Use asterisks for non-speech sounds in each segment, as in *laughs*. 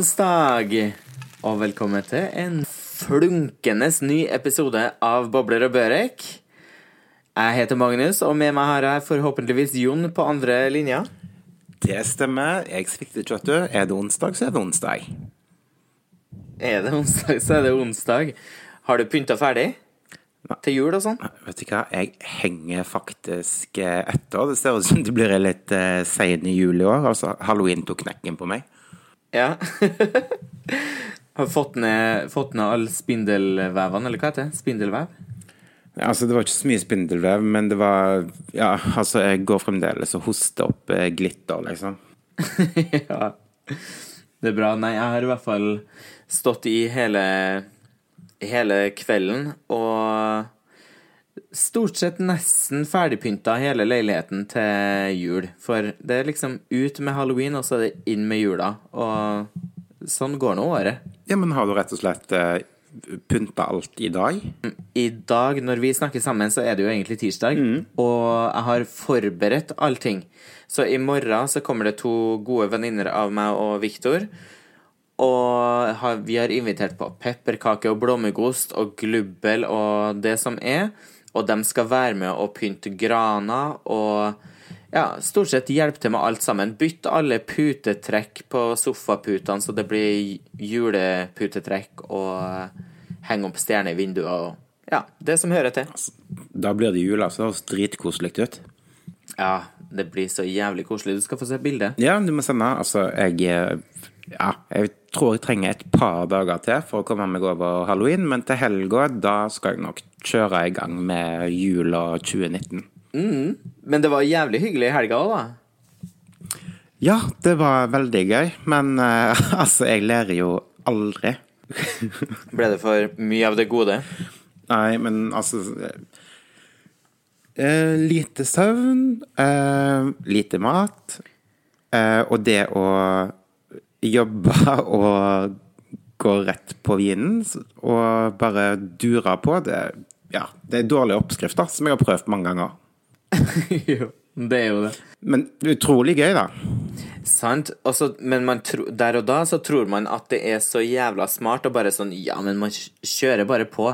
Onsdag, og velkommen til en flunkende ny episode av Bobler og Børek. Jeg heter Magnus, og med meg har jeg forhåpentligvis Jon på andre linja. Det stemmer. Jeg svikter ikke, vet du. Er det onsdag, så er det onsdag. Er det onsdag, så er det onsdag. Har du pynta ferdig? Til jul og sånn? Vet du hva, jeg henger faktisk eh, etter. Det ser ut som det blir litt uh, sein i jul i år. Altså, halloween tok knekken på meg. Ja. *laughs* Har fått ned, fått ned all spindelvevene, eller hva heter det? Spindelvev? Altså, det var ikke så mye spindelvev, men det var Ja, altså, jeg går fremdeles og hoster opp eh, glitter, liksom. *laughs* ja. Det er bra. Nei, jeg har i hvert fall stått i hele hele kvelden og stort sett nesten ferdigpynta hele leiligheten til jul. For det er liksom ut med halloween, og så er det inn med jula. Og sånn går nå året. Ja, men har du rett og slett uh, pynta alt i dag? I dag, når vi snakker sammen, så er det jo egentlig tirsdag. Mm. Og jeg har forberedt allting. Så i morgen så kommer det to gode venninner av meg og Viktor. Og vi har invitert på pepperkake og blåmuggost og glubbel og det som er. Og de skal være med og pynte grana og ja, stort sett hjelpe til med alt sammen. Bytte alle putetrekk på sofaputene så det blir juleputetrekk, og henge opp stjerner i vinduet og ja, det som hører til. Altså, da blir det jul, altså. Det høres dritkoselig ut. Ja, det blir så jævlig koselig. Du skal få se bildet. Ja, du må sende. Altså, jeg ja, jeg tror jeg trenger et par dager til for å komme meg over halloween, men til helga da skal jeg nok kjøre i gang med jula 2019. Mm. Men det var jævlig hyggelig i helga òg, da? Ja, det var veldig gøy, men uh, *laughs* altså, jeg lærer jo aldri. *laughs* Ble det for mye av det gode? Nei, men altså uh, Lite søvn, uh, lite mat, og det å jobbe *laughs* og gå rett på vinen og bare dure på, det, ja, det er dårlige oppskrifter som jeg har prøvd mange ganger. *laughs* jo, det er jo det. Men utrolig gøy, da. Sant. Også, men tro, der og da så tror man at det er så jævla smart og bare sånn Ja, men man kjører bare på.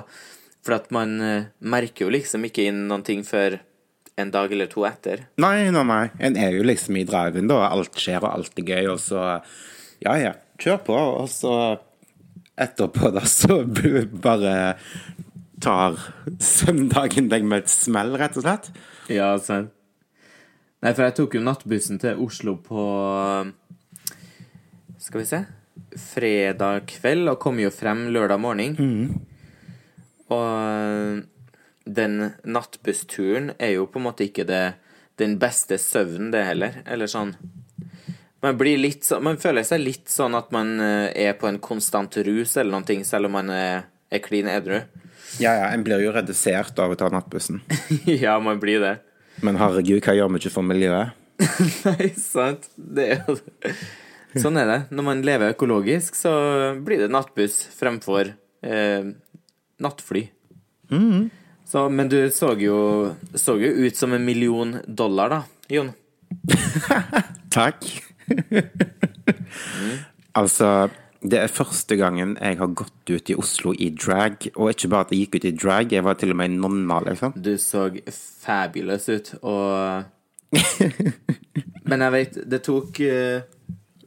For at man uh, merker jo liksom ikke inn noen ting før en dag eller to etter. Nei, nei, nei. En er jo liksom i driven, da. Alt skjer, og alt er gøy, og så ja ja, kjør på. Og så etterpå, da, så *laughs* bare tar søndagen deg med et smell, rett og slett. Ja, sant. Nei, for jeg tok jo nattbussen til Oslo på Skal vi se Fredag kveld, og kom jo frem lørdag morgen. Mm. Og den nattbussturen er jo på en måte ikke det, den beste søvnen, det heller. Eller sånn man, blir litt så, man føler seg litt sånn at man eh, er på en konstant rus eller noe, selv om man er, er klin edru. Ja, ja, en blir jo redusert av å ta nattbussen. *laughs* ja, man blir det. Men herregud, hva gjør vi ikke for miljøet? *laughs* Nei, sant. Det er jo det. Sånn er det. Når man lever økologisk, så blir det nattbuss fremfor eh, nattfly. Mm. Så, men du så jo, så jo ut som en million dollar, da, Jon. *laughs* Takk mm. Altså, det er første gangen jeg har gått ut i Oslo i drag. Og ikke bare at jeg gikk ut i drag, jeg var til og med en nonna, liksom. Du så fabulous ut, og *laughs* Men jeg vet, det tok uh,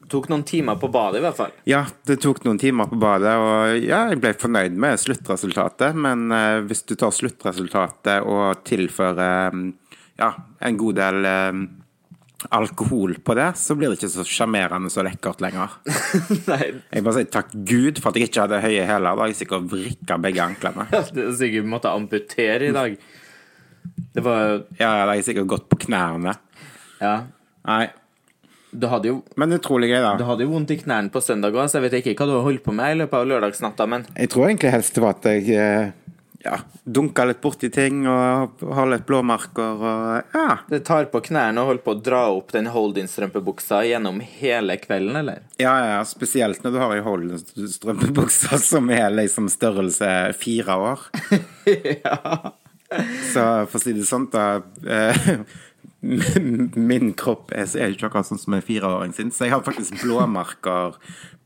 tok noen timer på badet, i hvert fall. Ja, det tok noen timer på badet, og ja, jeg ble fornøyd med sluttresultatet. Men uh, hvis du tar sluttresultatet og tilfører um, ja, en god del um, alkohol på det, så blir det ikke så sjarmerende så lekkert lenger. *laughs* Jeg bare sier takk Gud for at jeg ikke hadde høye hæler. Da har jeg sikkert vrikka begge anklene. *laughs* det er sikkert måtte amputere i dag. Det var Ja, da har jeg sikkert gått på knærne. Ja. Nei. Du hadde jo Men utrolig gøy, da. Du hadde jo vondt i knærne på søndag òg, så jeg vet ikke hva du har holdt på med i løpet av lørdagsnatta, men Jeg tror egentlig helst det var at jeg eh, ja, dunka litt borti ting og har litt blåmerker og ja. Det tar på knærne og holder på å dra opp den Holdin-strømpebuksa gjennom hele kvelden, eller? Ja, ja, spesielt når du har ei Holdin-strømpebukse *laughs* som er liksom størrelse fire år. *laughs* ja. Så for å si det sånn, da eh, *laughs* min kropp er, er ikke akkurat sånn som en fireåring sin, så jeg har faktisk blåmerker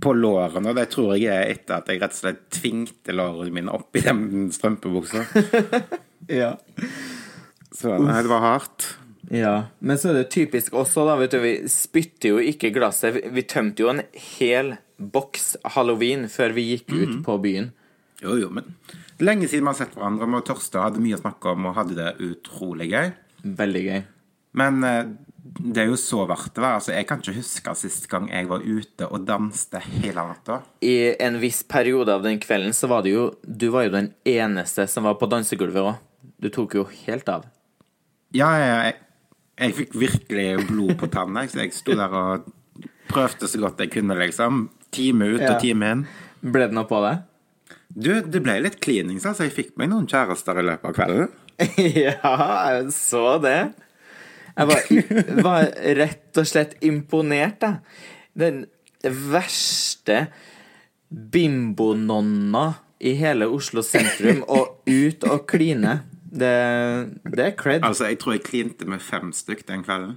på lårene, og det tror jeg er etter at jeg rett og slett tvingte lårene mine opp i den strømpebuksa. *laughs* Ja. Så nei, det var hardt. Ja, men så er det typisk også, da, vet du, vi spytter jo ikke glasset. Vi- tømte jo en hel boks halloween før vi gikk ut på byen. Jo, jo, men lenge siden vi har sett hverandre. Vi og Torstad hadde mye å snakke om og hadde det utrolig gøy. Veldig gøy. Men eh, det er jo så verdt det. Altså, jeg kan ikke huske sist gang jeg var ute og danste hele natta. I en viss periode av den kvelden så var det jo Du var jo den eneste som var på dansegulvet òg. Du tok jo helt av. Ja, jeg, jeg fikk virkelig blod på tanna, så jeg sto der og prøvde så godt jeg kunne, liksom. Time ut Ja. og time inn. Ble det noe på deg? Du, det ble litt klining, altså. Jeg fikk meg noen kjærester i løpet av kvelden. *laughs* ja, jeg så det. Jeg var, var rett og slett imponert, jeg. Den verste bimbononna i hele Oslo sentrum, og ut og kline. Det, det er cred. Altså, jeg tror jeg klinte med fem stykk den kvelden.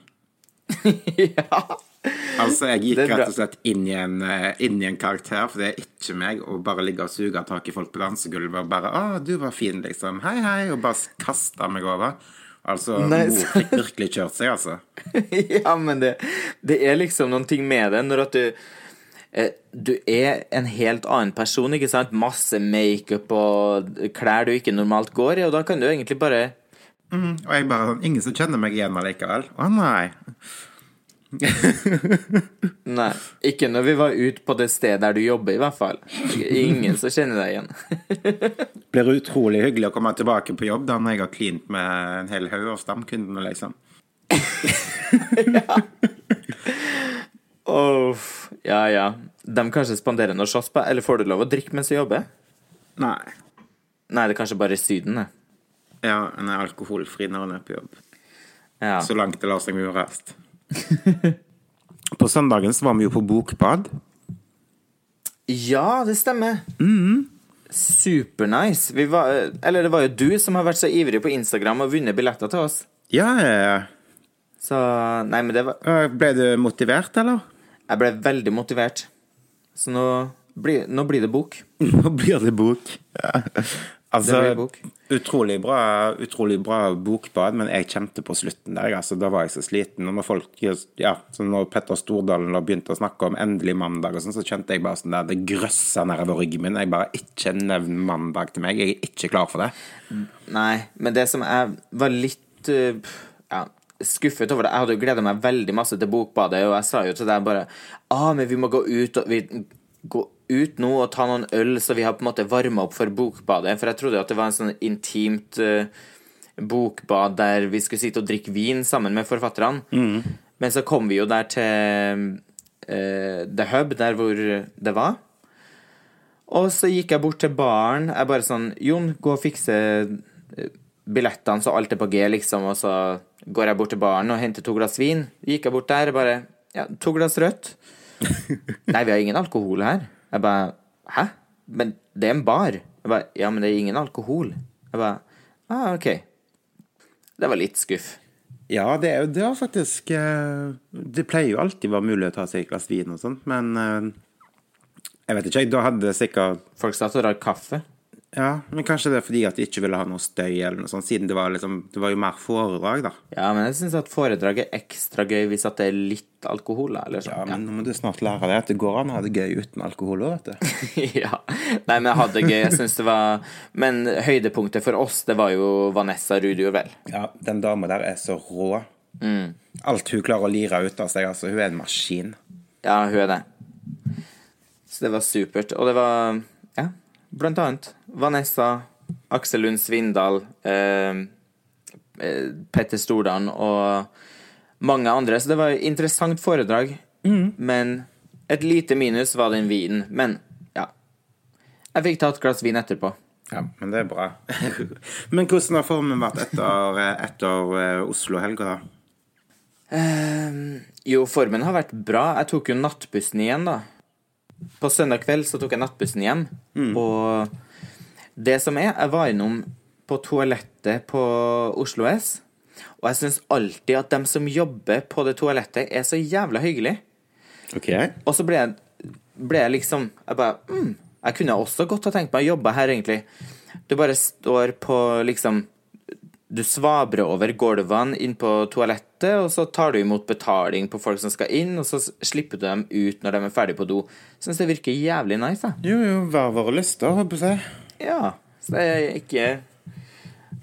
*laughs* ja. Altså, jeg gikk rett og slett inn i, en, eh, inn i en karakter, for det er ikke meg å bare ligge og suge tak i folk på dansegulvet og bare 'Å, du var fin', liksom. 'Hei, hei', og bare kaste meg over. Altså, Nei, mor fikk virkelig kjørt seg, altså. *laughs* ja, men det, det er liksom noen ting med det når at du eh, Du er en helt annen person, ikke sant? Masse makeup og klær du ikke normalt går i, og da kan du egentlig bare Og jeg bare sånn Ingen som kjenner meg igjen allikevel. Å nei. *laughs* Nei, ikke når vi var ute på det stedet der du jobber, i hvert fall. Ingen som kjenner deg igjen. *laughs* Blir utrolig hyggelig å komme tilbake på jobb da når jeg har klint med en hel haug av stamkundene, liksom. *laughs* ja. Uff, ja ja. De kanskje spanderer noe shots på, eller får du lov å drikke mens du jobber? Nei. Nei, det er kanskje bare Syden, det. Ja, en er alkoholfri når en er på jobb. Ja. Så langt det lar seg gjøres. *laughs* på søndagen så var vi jo på bokbad. ja, det stemmer. Supernice. Vi var, eller det var jo du som har vært så ivrig på Instagram og vunnet billetter til oss. Ja, ja, Så Nei, men det var. Ble du motivert, eller? Jeg ble veldig motivert. Så nå blir, nå blir det bok. *laughs* Nå blir det bok. Ja. Altså, Det blir bok. Utrolig, bra, utrolig bra bokbad, men jeg kjente på slutten der. Altså, da var jeg så sliten. Og når folk, ja, når Petter Stordalen da begynte å snakke om endelig mandag, og sånn, så kjente jeg bare sånn der, det grøssa nedover ryggen min. Jeg bare ikke nevn mandag til meg. Jeg er ikke klar for det. Nei, men det som jeg var litt eh, ja, skuffet over det Jeg hadde jo gleda meg veldig masse til Bokbadet, og jeg sa jo til deg bare ah, men vi må gå ut og vi, gå ut nå og ta noen øl, så vi har på en måte varma opp for Bokbadet. For jeg trodde at det var en sånn intimt uh, bokbad der vi skulle sitte og drikke vin sammen med forfatterne. Men så kom vi jo der til uh, The Hub, der hvor det var. Og så gikk jeg bort til baren. Jeg bare sånn Jon, gå og fikse eh, billettene så alt er på G, liksom. Og så går jeg bort til baren og henter to glass vin. Gikk jeg bort der og bare Ja, to glass rødt. *laughs* Nei, vi har ingen alkohol her. Jeg bare Hæ? Men det er en bar. Jeg bare Ja, men det er ingen alkohol. Jeg bare Ah, OK. Det var litt skuff. Ja, det er jo det er faktisk eh, Det pleier jo alltid å være mulig å ta seg et glass vin og sånt, men eh, jeg vet ikke, jeg. Da hadde det sikkert Folk satt og drakk kaffe. Ja, men kanskje det er fordi at de ikke ville ha noe støy eller noe sånt, siden det var liksom Det var jo mer foredrag, da. Ja, men jeg syns at foredrag er ekstra gøy hvis at det er litt alkohol, da, eller sånn. Ja, men nå må du snart lære deg at det går an å ha det gøy uten alkohol òg, vet du. *laughs* ja. Nei, men jeg hadde det gøy. Jeg synes det var Men høydepunktet for oss, det var jo Vanessa Rudio, vel. Ja, den dama der er så rå. Alt hun klarer å lire ut av seg, altså. Hun er en maskin. Ja, hun er det. Så det var supert. Og det var, blant annet Vanessa, Aksel Lund Svindal, eh, eh, Petter Stordalen og mange andre. Så det var et interessant foredrag. Men et lite minus var den vinen. Men ja. Jeg fikk ta et glass vin etterpå. Ja, men det er bra. *laughs* men hvordan har formen vært etter, etter eh, Oslo-helga? Ehm, jo, formen har vært bra. Jeg tok jo nattbussen igjen, da. På søndag kveld så tok jeg nattbussen hjem, og det som er Jeg var innom på toalettet på Oslo S, Og jeg syns alltid at dem som jobber på det toalettet, er så jævla hyggelig. OK. Og så ble jeg, ble jeg liksom Jeg bare mm, Jeg kunne også godt ha tenkt meg å jobbe her, egentlig. Du bare står på liksom Du svabrer over gulvene inn på toalettet, og så tar du imot betaling på folk som skal inn, og så slipper du dem ut når de er ferdig på do. Syns det virker jævlig nice, da. Jo, jo, hver våre lyster, håper jeg. Ja. Så jeg ikke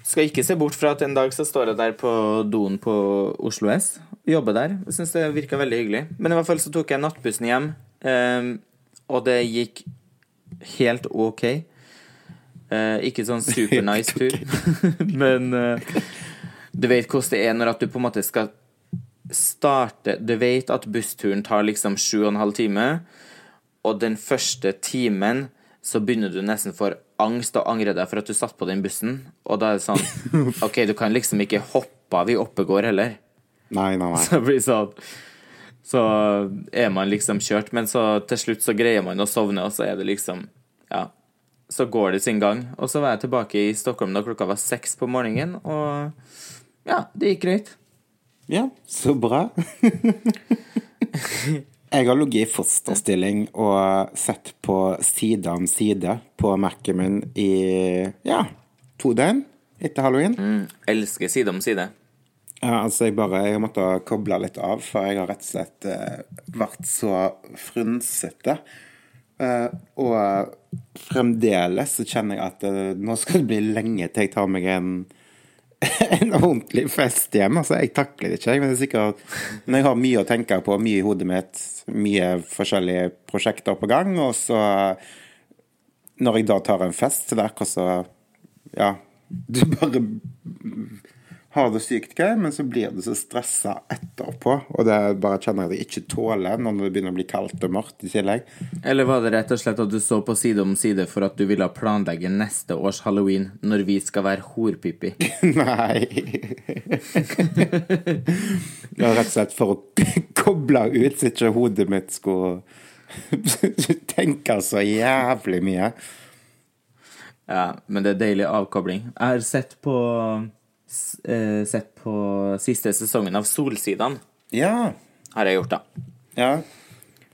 skal ikke se bort fra at en dag så står jeg der på doen på Oslo S. Jobber der. Jeg syns det virka veldig hyggelig. Men i hvert fall så tok jeg nattbussen hjem, um, og det gikk helt OK. Eh, ikke sånn *laughs* supernice tur, *laughs* men uh, du vet hvordan det er når at du på en måte skal starte Du vet at bussturen tar liksom sju og en halv time, og den første timen så begynner du nesten for angst og angre deg for at du satt på den bussen, og da er det sånn *laughs* OK, du kan liksom ikke hoppe av i Oppegård heller. Nei, nei, nei. Så blir det sånn Så er man liksom kjørt, men så til slutt så greier man å sovne, og så er det liksom Ja. Så går det sin gang. Og så var jeg tilbake i Stockholm da klokka var seks på morgenen, og ja, det gikk greit. Ja, så bra. *laughs* Jeg har ligget i fosterstilling og sett på side om side på Mac-en min i ja, to døgn etter halloween. Mm, elsker side om side. Ja, altså jeg bare Jeg måtte koble litt av, for jeg har rett og slett eh, vært så frynsete. Eh, og fremdeles så kjenner jeg at uh, nå skal det bli lenge til jeg tar meg en *laughs* en ordentlig fest hjem. Altså, jeg takler det ikke. Men det er sikkert når jeg har mye å tenke på, mye i hodet mitt, mye forskjellige prosjekter på gang, og så Når jeg da tar en fest, så det er akkurat så Ja, du bare har det sykt gøy, men så blir du så stressa etterpå. Og det bare kjenner jeg at jeg ikke tåler når det begynner å bli kaldt og mørkt i tillegg. Eller var det rett og slett at du så på side om side for at du ville planlegge neste års halloween, når vi skal være horpippi? *laughs* Nei. *laughs* Det var rett og slett for å *laughs* koble ut, så ikke hodet mitt skulle tenke så jævlig mye. Ja, men det er deilig avkobling. Jeg har sett på Sett på siste sesongen av Solsidene. Ja. Har jeg gjort, da. Ja.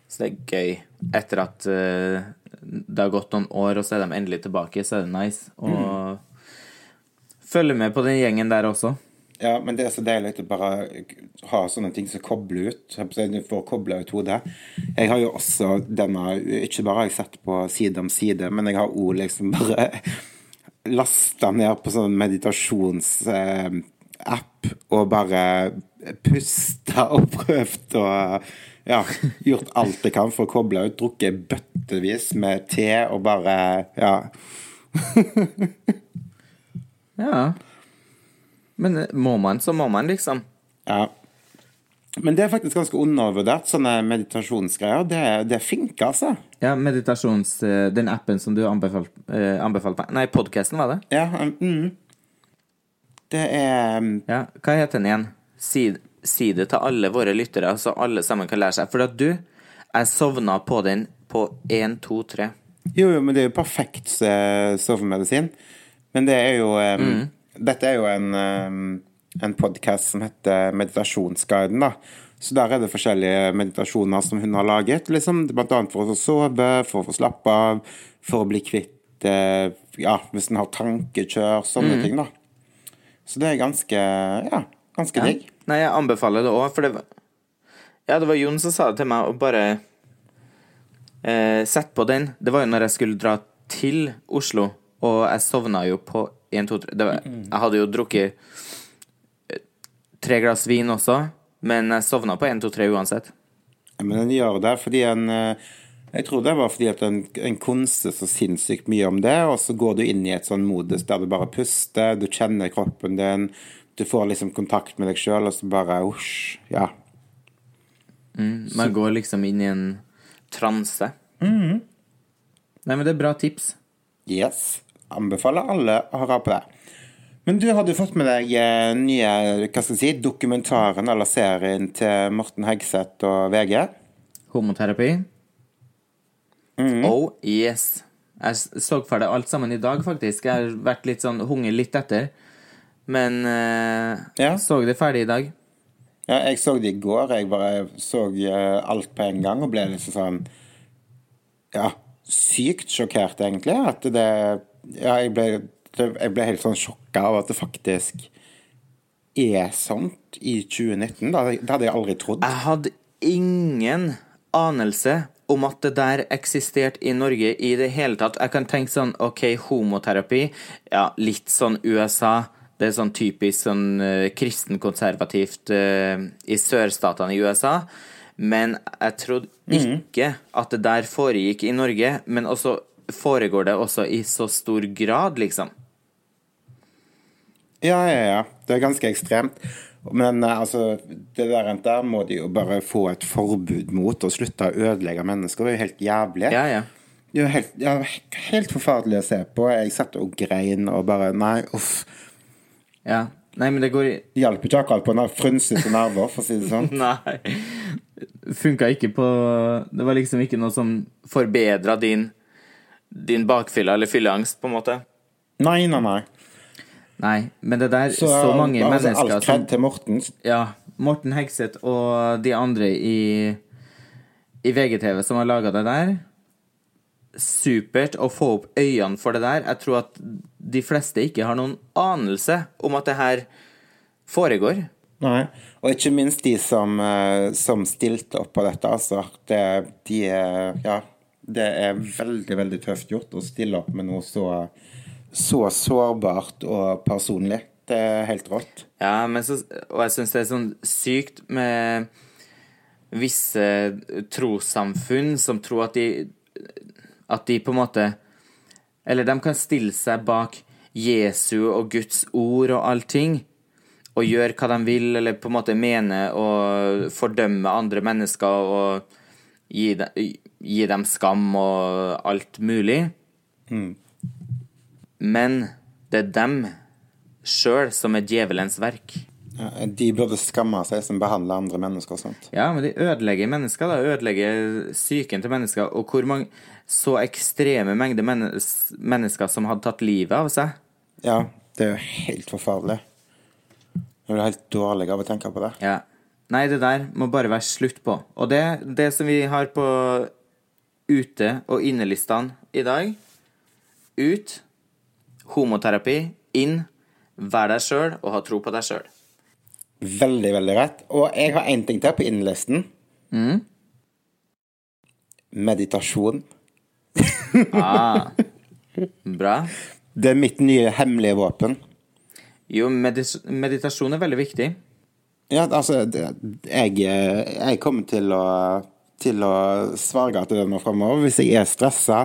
Så det er gøy. Etter at eh, det har gått noen år, og så er de endelig tilbake, så er det nice. Og følge med på den gjengen der også. Ja, men det er så deilig å bare ha sånne ting som kobler ut. Du får kobla ut hodet. Jeg har jo også denne Ikke bare har jeg sett på side om side, men jeg har òg liksom bare lasta ned på sånn meditasjonsapp og bare pusta og prøvd og ja, gjort alt jeg kan for å koble ut. Drukket bøttevis med te og bare Ja. Ja. Men eh, må man, så må man, liksom. Ja. Men det er faktisk ganske undervurdert, sånne meditasjonsgreier. Det, det funker, altså. Ja, meditasjons... eh, Den appen som du eh, anbefalte meg Nei, podkasten, var det? Ja, mm. Det er mm, Ja, Hva heter den igjen? Si, si det til alle våre lyttere, så alle sammen kan lære seg. For at du, jeg sovna på den på 1, 2, 3. Jo, jo, men det er jo perfekt eh, sovemedisin. Men det er jo eh, Dette er jo en, eh, en podkast som heter Meditasjonsguiden, da. Så der er det forskjellige meditasjoner som hun har laget. Liksom, blant annet for å sove, for å få slappe av, for å bli kvitt eh, Ja, hvis en har tankekjør, sånne ting, da. Så det er ganske Ja, ganske digg. Nei, jeg anbefaler det òg, for det var Ja, det var Jon som sa det til meg, og bare eh, Sett på den. Det var jo når jeg skulle dra til Oslo, og jeg sovna jo på 1, 2, 3 det var, Jeg hadde jo drukket tre glass vin også, men jeg sovna på 1, 2, 3 uansett. Ja, Men den gjør det fordi en eh, Jeg tror det var fordi at en, en konser så sinnssykt mye om det, og så går du inn i et sånn modus der du bare puster, du kjenner kroppen din, du får liksom kontakt med deg sjøl, og så bare osj, ja. Man går liksom inn i en transe. Nei, men det er bra tips. Yes. Anbefaler alle å høre på det. Men du hadde fått med deg eh, nye hva skal jeg si, dokumentaren eller serien til Morten Hegseth og VG. Homoterapi. Oh, yes. Jeg så så ferdig alt sammen i dag, faktisk. Jeg har vært litt sånn hunget litt etter. men eh, Ja. så det ferdig i dag. Ja, jeg så det i går. Jeg bare så eh, alt på en gang og ble liksom sånn Ja, sykt sjokkert, egentlig. At det Ja, jeg ble, det, jeg ble helt sånn sjokka av at det faktisk er sånt i 2019. Det hadde, jeg aldri trodd. Jeg hadde ingen anelse om at det der eksisterte i Norge i det hele tatt. Jeg kan tenke sånn OK, homoterapi. Ja, litt sånn USA. Det er sånn typisk sånn uh, kristenkonservativt uh, i sørstatene i USA. Men jeg trodde ikke at det der foregikk i Norge. Men også foregår det også i så stor grad, liksom. Ja, ja, ja. Det er ganske ekstremt. Men eh, altså, det der, der må de jo bare få et forbud mot å slutte å ødelegge mennesker. Det er jo helt jævlig. Ja, ja. Det er jo helt, ja, helt forferdelig å se på. Jeg satt og grein og bare Nei, uff. ja. Nei, men det går i Hjalp ikke akkurat på ner- frynsete nerver, for å si det sånn. *laughs* Nei. Funka ikke på Det var liksom ikke noe som forbedra din, din bakfylla eller fylleangst, på en måte. Nei, nei, nei. Nei, men det der Så, mange altså, mennesker Alt som kred til Morten. Ja, Morten Hegseth og de andre i, i VGTV som har laga det der. Supert å få opp øynene for det der. Jeg tror at de fleste ikke har noen anelse om at det her foregår. Nei. Og ikke minst de som, eh, som stilte opp på dette. Altså, det, de er Ja, det er veldig, veldig tøft gjort å stille opp med noe så, så sårbart og personlig. Det er helt rått. Ja, men så, og jeg syns det er sånn sykt med visse trossamfunn som tror at de At de på en måte Eller de kan stille seg bak Jesu og Guds ord og allting, og gjøre hva de vil, eller på en måte mene og fordømme andre mennesker og gi dem, gi dem skam og alt mulig. Men det er dem sjøl som er djevelens verk. Ja, De burde skamme seg som behandler andre mennesker og sånt. Ja, men de ødelegger mennesker, da. Ødelegger psyken til mennesker. Og hvor mange så ekstreme mengder mennes mennesker som hadde tatt livet av seg. Ja, det er jo helt forferdelig. Jeg blir helt dårlig av å tenke på det. Ja. Nei, det der må bare være slutt på. Og det, det som vi har på ute- og innelistene i dag Ut. Homoterapi. Inn. Vær deg sjøl og ha tro på deg sjøl. Veldig, veldig rett. Og jeg har én ting til på innlisten. Meditasjon. Ah. Bra. Det er mitt nye hemmelige våpen. Jo, medis meditasjon er veldig viktig. Ja, altså, jeg, eh, jeg kommer til å, til å sverge til det nå fremover. Hvis jeg er stressa,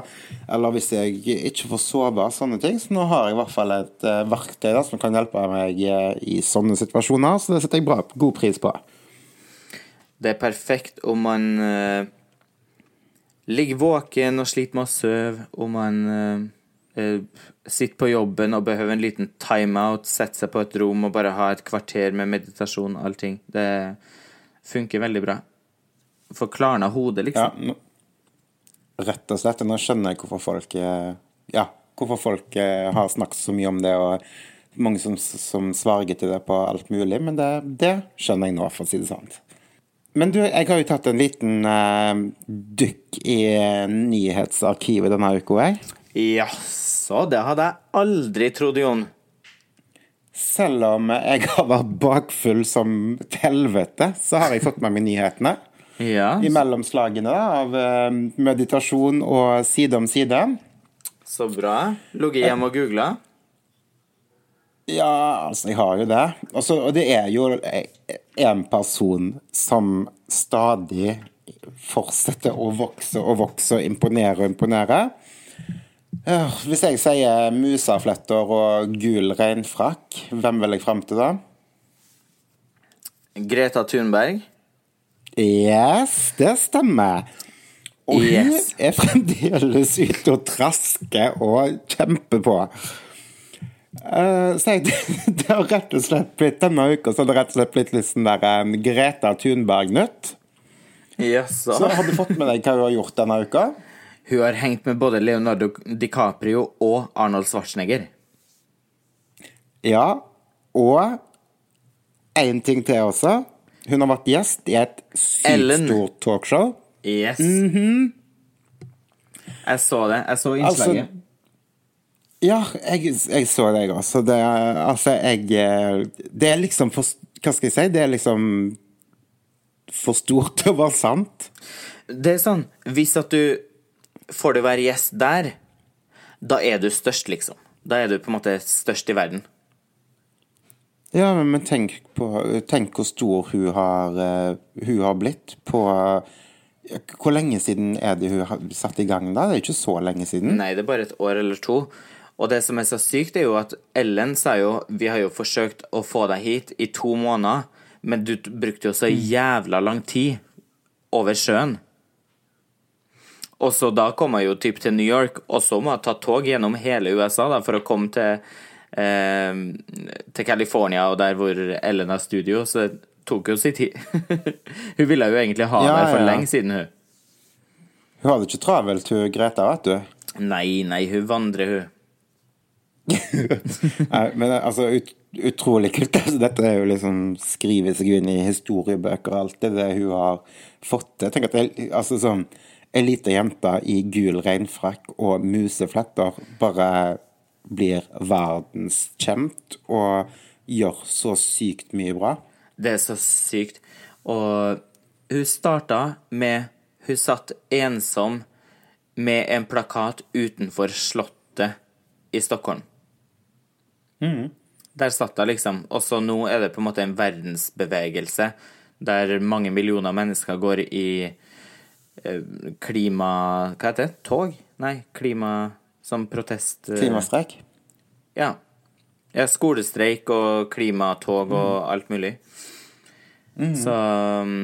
eller hvis jeg ikke får sove, sånne ting. Så nå har jeg i hvert fall et eh, verktøy da, som kan hjelpe meg eh, i sånne situasjoner. Så det setter jeg bra, god pris på. Det er perfekt om man uh, ligger våken og sliter med å sove, om man uh, uh, sitter på jobben og behøver en liten timeout, setter seg på et rom og bare ha et kvarter med meditasjon og allting. Det funker veldig bra. Får klarna hodet, liksom. Ja, rett og slett. Nå skjønner jeg hvorfor folk eh, Ja, hvorfor folk eh, har snakket så mye om det, og mange som, som sverger til det på alt mulig. Men det, det skjønner jeg nå, for å si det sånn. Men du, jeg har jo tatt en liten uh, dykk i nyhetsarkivet denne uka, jeg. Jaså, det hadde jeg aldri trodd, Jon. Selv om jeg har vært bakfull som et helvete, så har jeg fått med meg nyhetene. Ja, i slagene av eh, meditasjon og side om side. så bra. Ligget hjemme og googla. Ja, altså, jeg har jo det. Også, og det er jo en person som stadig fortsetter å vokse og vokse og imponere og imponere. Hvis jeg sier musafletter og gul reinfrakk, hvem vil jeg fram til da? Greta Thunberg. Yes, det stemmer. Og hun Yes. er fremdeles ute og trasker og kjemper på. Uh, så jeg, *laughs* det har rett og slett blitt denne uka så har det rett og slett blitt litt sånn der en Greta Thunberg-nytt. Jaså. Så har du fått med deg hva hun har gjort denne uka? Hun har hengt med både Leonardo DiCaprio og Arnold Schwarzenegger. Ja. og én ting til også. Hun har vært gjest i et sykt stort talkshow. Yes. Mhm. Jeg så det. Jeg så innslaget. Altså, Ja, jeg, jeg så deg også. Det, altså, jeg eh, Det er liksom for Hva skal jeg si? Det er liksom for stort til å være sant. Det er sånn, hvis at du får du være gjest der, da er du størst, liksom. Da er du på en måte størst i verden. Ja, men, tenk på Tenk hvor stor hun har, eh, hun har blitt på Hvor lenge siden er det hun har satt i gang da? Det er ikke så lenge siden. Nei, det er bare et år eller to. Og det som er så sykt, er jo at Ellen sa jo Vi har jo forsøkt å få deg hit i to måneder, men du brukte jo så jævla lang tid over sjøen. Og så da kom jeg jo typ til New York, og så må jeg ta tog gjennom hele USA da, for å komme til, eh, til California og der hvor Ellen har studio, så det tok jo sin tid. *laughs* hun ville jo egentlig ha Ja, der for ja. lenge siden, hun. Hun hadde ikke travelt, hun Greta, vet du. Nei, nei, hun vandrer, hun. *laughs* Nei, men altså, ut, utrolig kult. Altså, dette er jo liksom skrive seg inn i historiebøker og alt det, det hun har fått til. Tenk at det, altså, sånn, ei lita jente i gul regnfrakk og musefletter bare blir verdenskjent og gjør så sykt mye bra. Det er så sykt. Og hun starta med Hun satt ensom med en plakat utenfor Slottet i Stockholm. Der satt hun liksom. Og så nå er det på en måte en verdensbevegelse der mange millioner mennesker går i eh, klima... Hva heter det? Tog? Nei, klima... Som protest... eh, Klimastreik. ja. ja. Skolestreik og klimatog og alt mulig. Så um,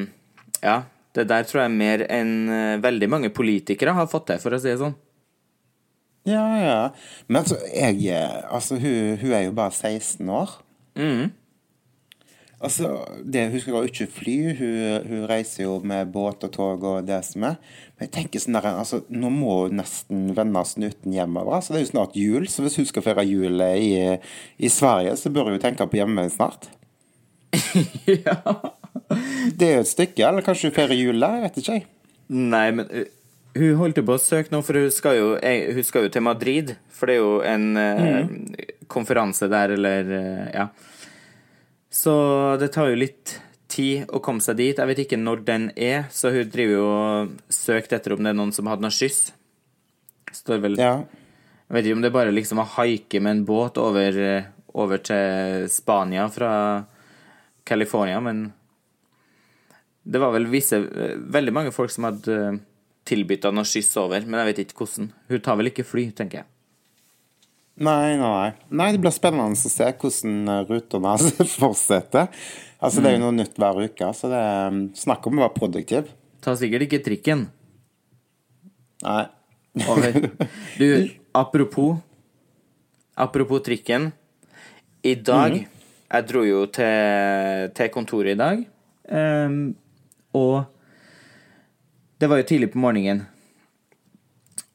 ja. Det der tror jeg mer enn eh, veldig mange politikere har fått til, for å si det sånn. Ja, ja. Men altså, jeg eh, Altså, hun, hun er jo bare 16 år. Altså, det, Hun skal jo ikke fly, hun, hun reiser jo med båt og tog og det som er. Men jeg tenker sånn der, altså, nå må hun nesten vende snuten hjemover. Altså, det er jo snart jul, så hvis hun skal feire jul i, i Sverige, så bør hun jo tenke på hjemme snart. *laughs* ja. Det er jo et stykke, eller kanskje hun feirer jul der? Jeg vet ikke, jeg. Nei, men hun holdt jo på å søke nå, for hun skal, jo, hun skal jo til Madrid. For det er jo en eh, konferanse der, eller Ja. Så det tar jo litt tid å komme seg dit. Jeg vet ikke når den er, så hun driver jo og søkte etter om det er noen som hadde noe skyss. Står vel Ja. Jeg vet ikke om det er bare liksom å haike med en båt over, eh, over til Spania fra California, men det var vel visse Veldig mange folk som hadde tilbudt henne skyss over, men jeg vet ikke hvordan. Hun tar vel ikke fly, tenker jeg. Nei, nei, nei. Det blir spennende å se hvordan eh, rutene hans *laughs* fortsetter. Altså, det er jo noe nytt hver uke, så det er snakk om å være produktiv. Ta sikkert ikke trikken Nei. over. *laughs* Du, apropos Apropos trikken. I dag Jeg dro jo til, til kontoret i dag. um, og det var jo tidlig på morgenen.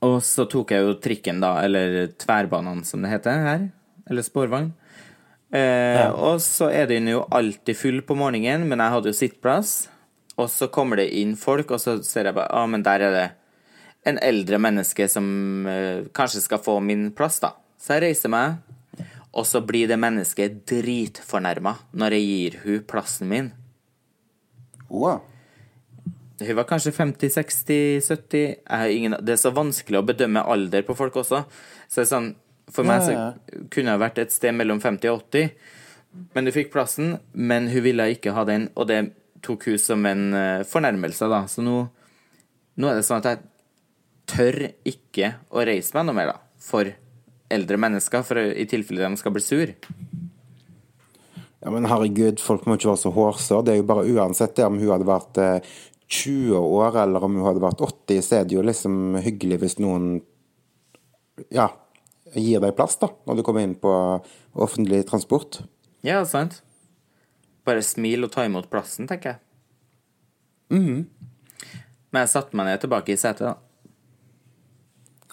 Og så tok jeg jo trikken, da, eller tverrbanene som det heter her. Eller sporvogn. Eh, Og så er den jo alltid full på morgenen, men jeg hadde jo sittplass. Og så kommer det inn folk, og så ser jeg bare Ja, ah, men der er det en eldre menneske som eh, kanskje skal få min plass, da. Så jeg reiser meg, og så blir det mennesket dritfornærma når jeg gir hun plassen min. Wow. Hun var kanskje 50-60-70 ingen Det er så vanskelig å bedømme alder på folk også. Så det sånn For meg så kunne hun vært et sted mellom 50 og 80. Men hun fikk plassen, men hun ville ikke ha den, og det tok hun som en eh, fornærmelse, da. Så nå, nå er det sånn at jeg tør ikke å reise meg noe mer, da. For eldre mennesker, for i tilfelle de skal bli sur. Ja, men herregud, folk må ikke være så hårsåre. Det er jo bare uansett det om hun hadde vært eh, 20 år, eller om hun hadde vært 80, så er det jo liksom hyggelig hvis noen ja, gir deg plass, da, når du kommer inn på offentlig transport. Ja, sant? Bare smil og ta imot plassen, tenker jeg. Men jeg satte meg ned tilbake i setet, da.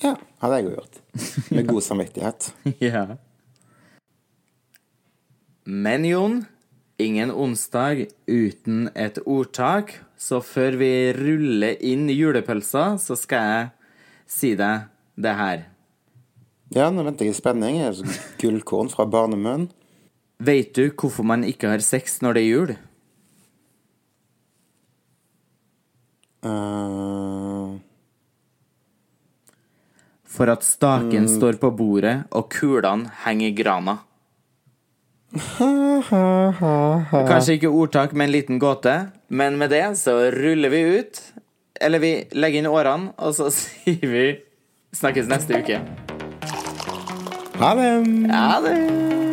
Ja, hadde jeg jo gjort. Med god *laughs* samvittighet. Ja. Men Jon, ingen onsdag uten et ordtak. Så før vi ruller inn julepølsa, så skal jeg si deg det her. Ja, nå venter jeg i spenning. Gullkorn fra barnemunn. Veit du hvorfor man ikke har sex når det er jul? Uh... For at staken står på bordet, og kulene henger i grana. *laughs* Kanskje ikke ordtak med en liten gåte, men med det så ruller vi ut. Eller vi legger inn årene, og så *laughs* sier vi snakkes neste uke. ha det! Ha det!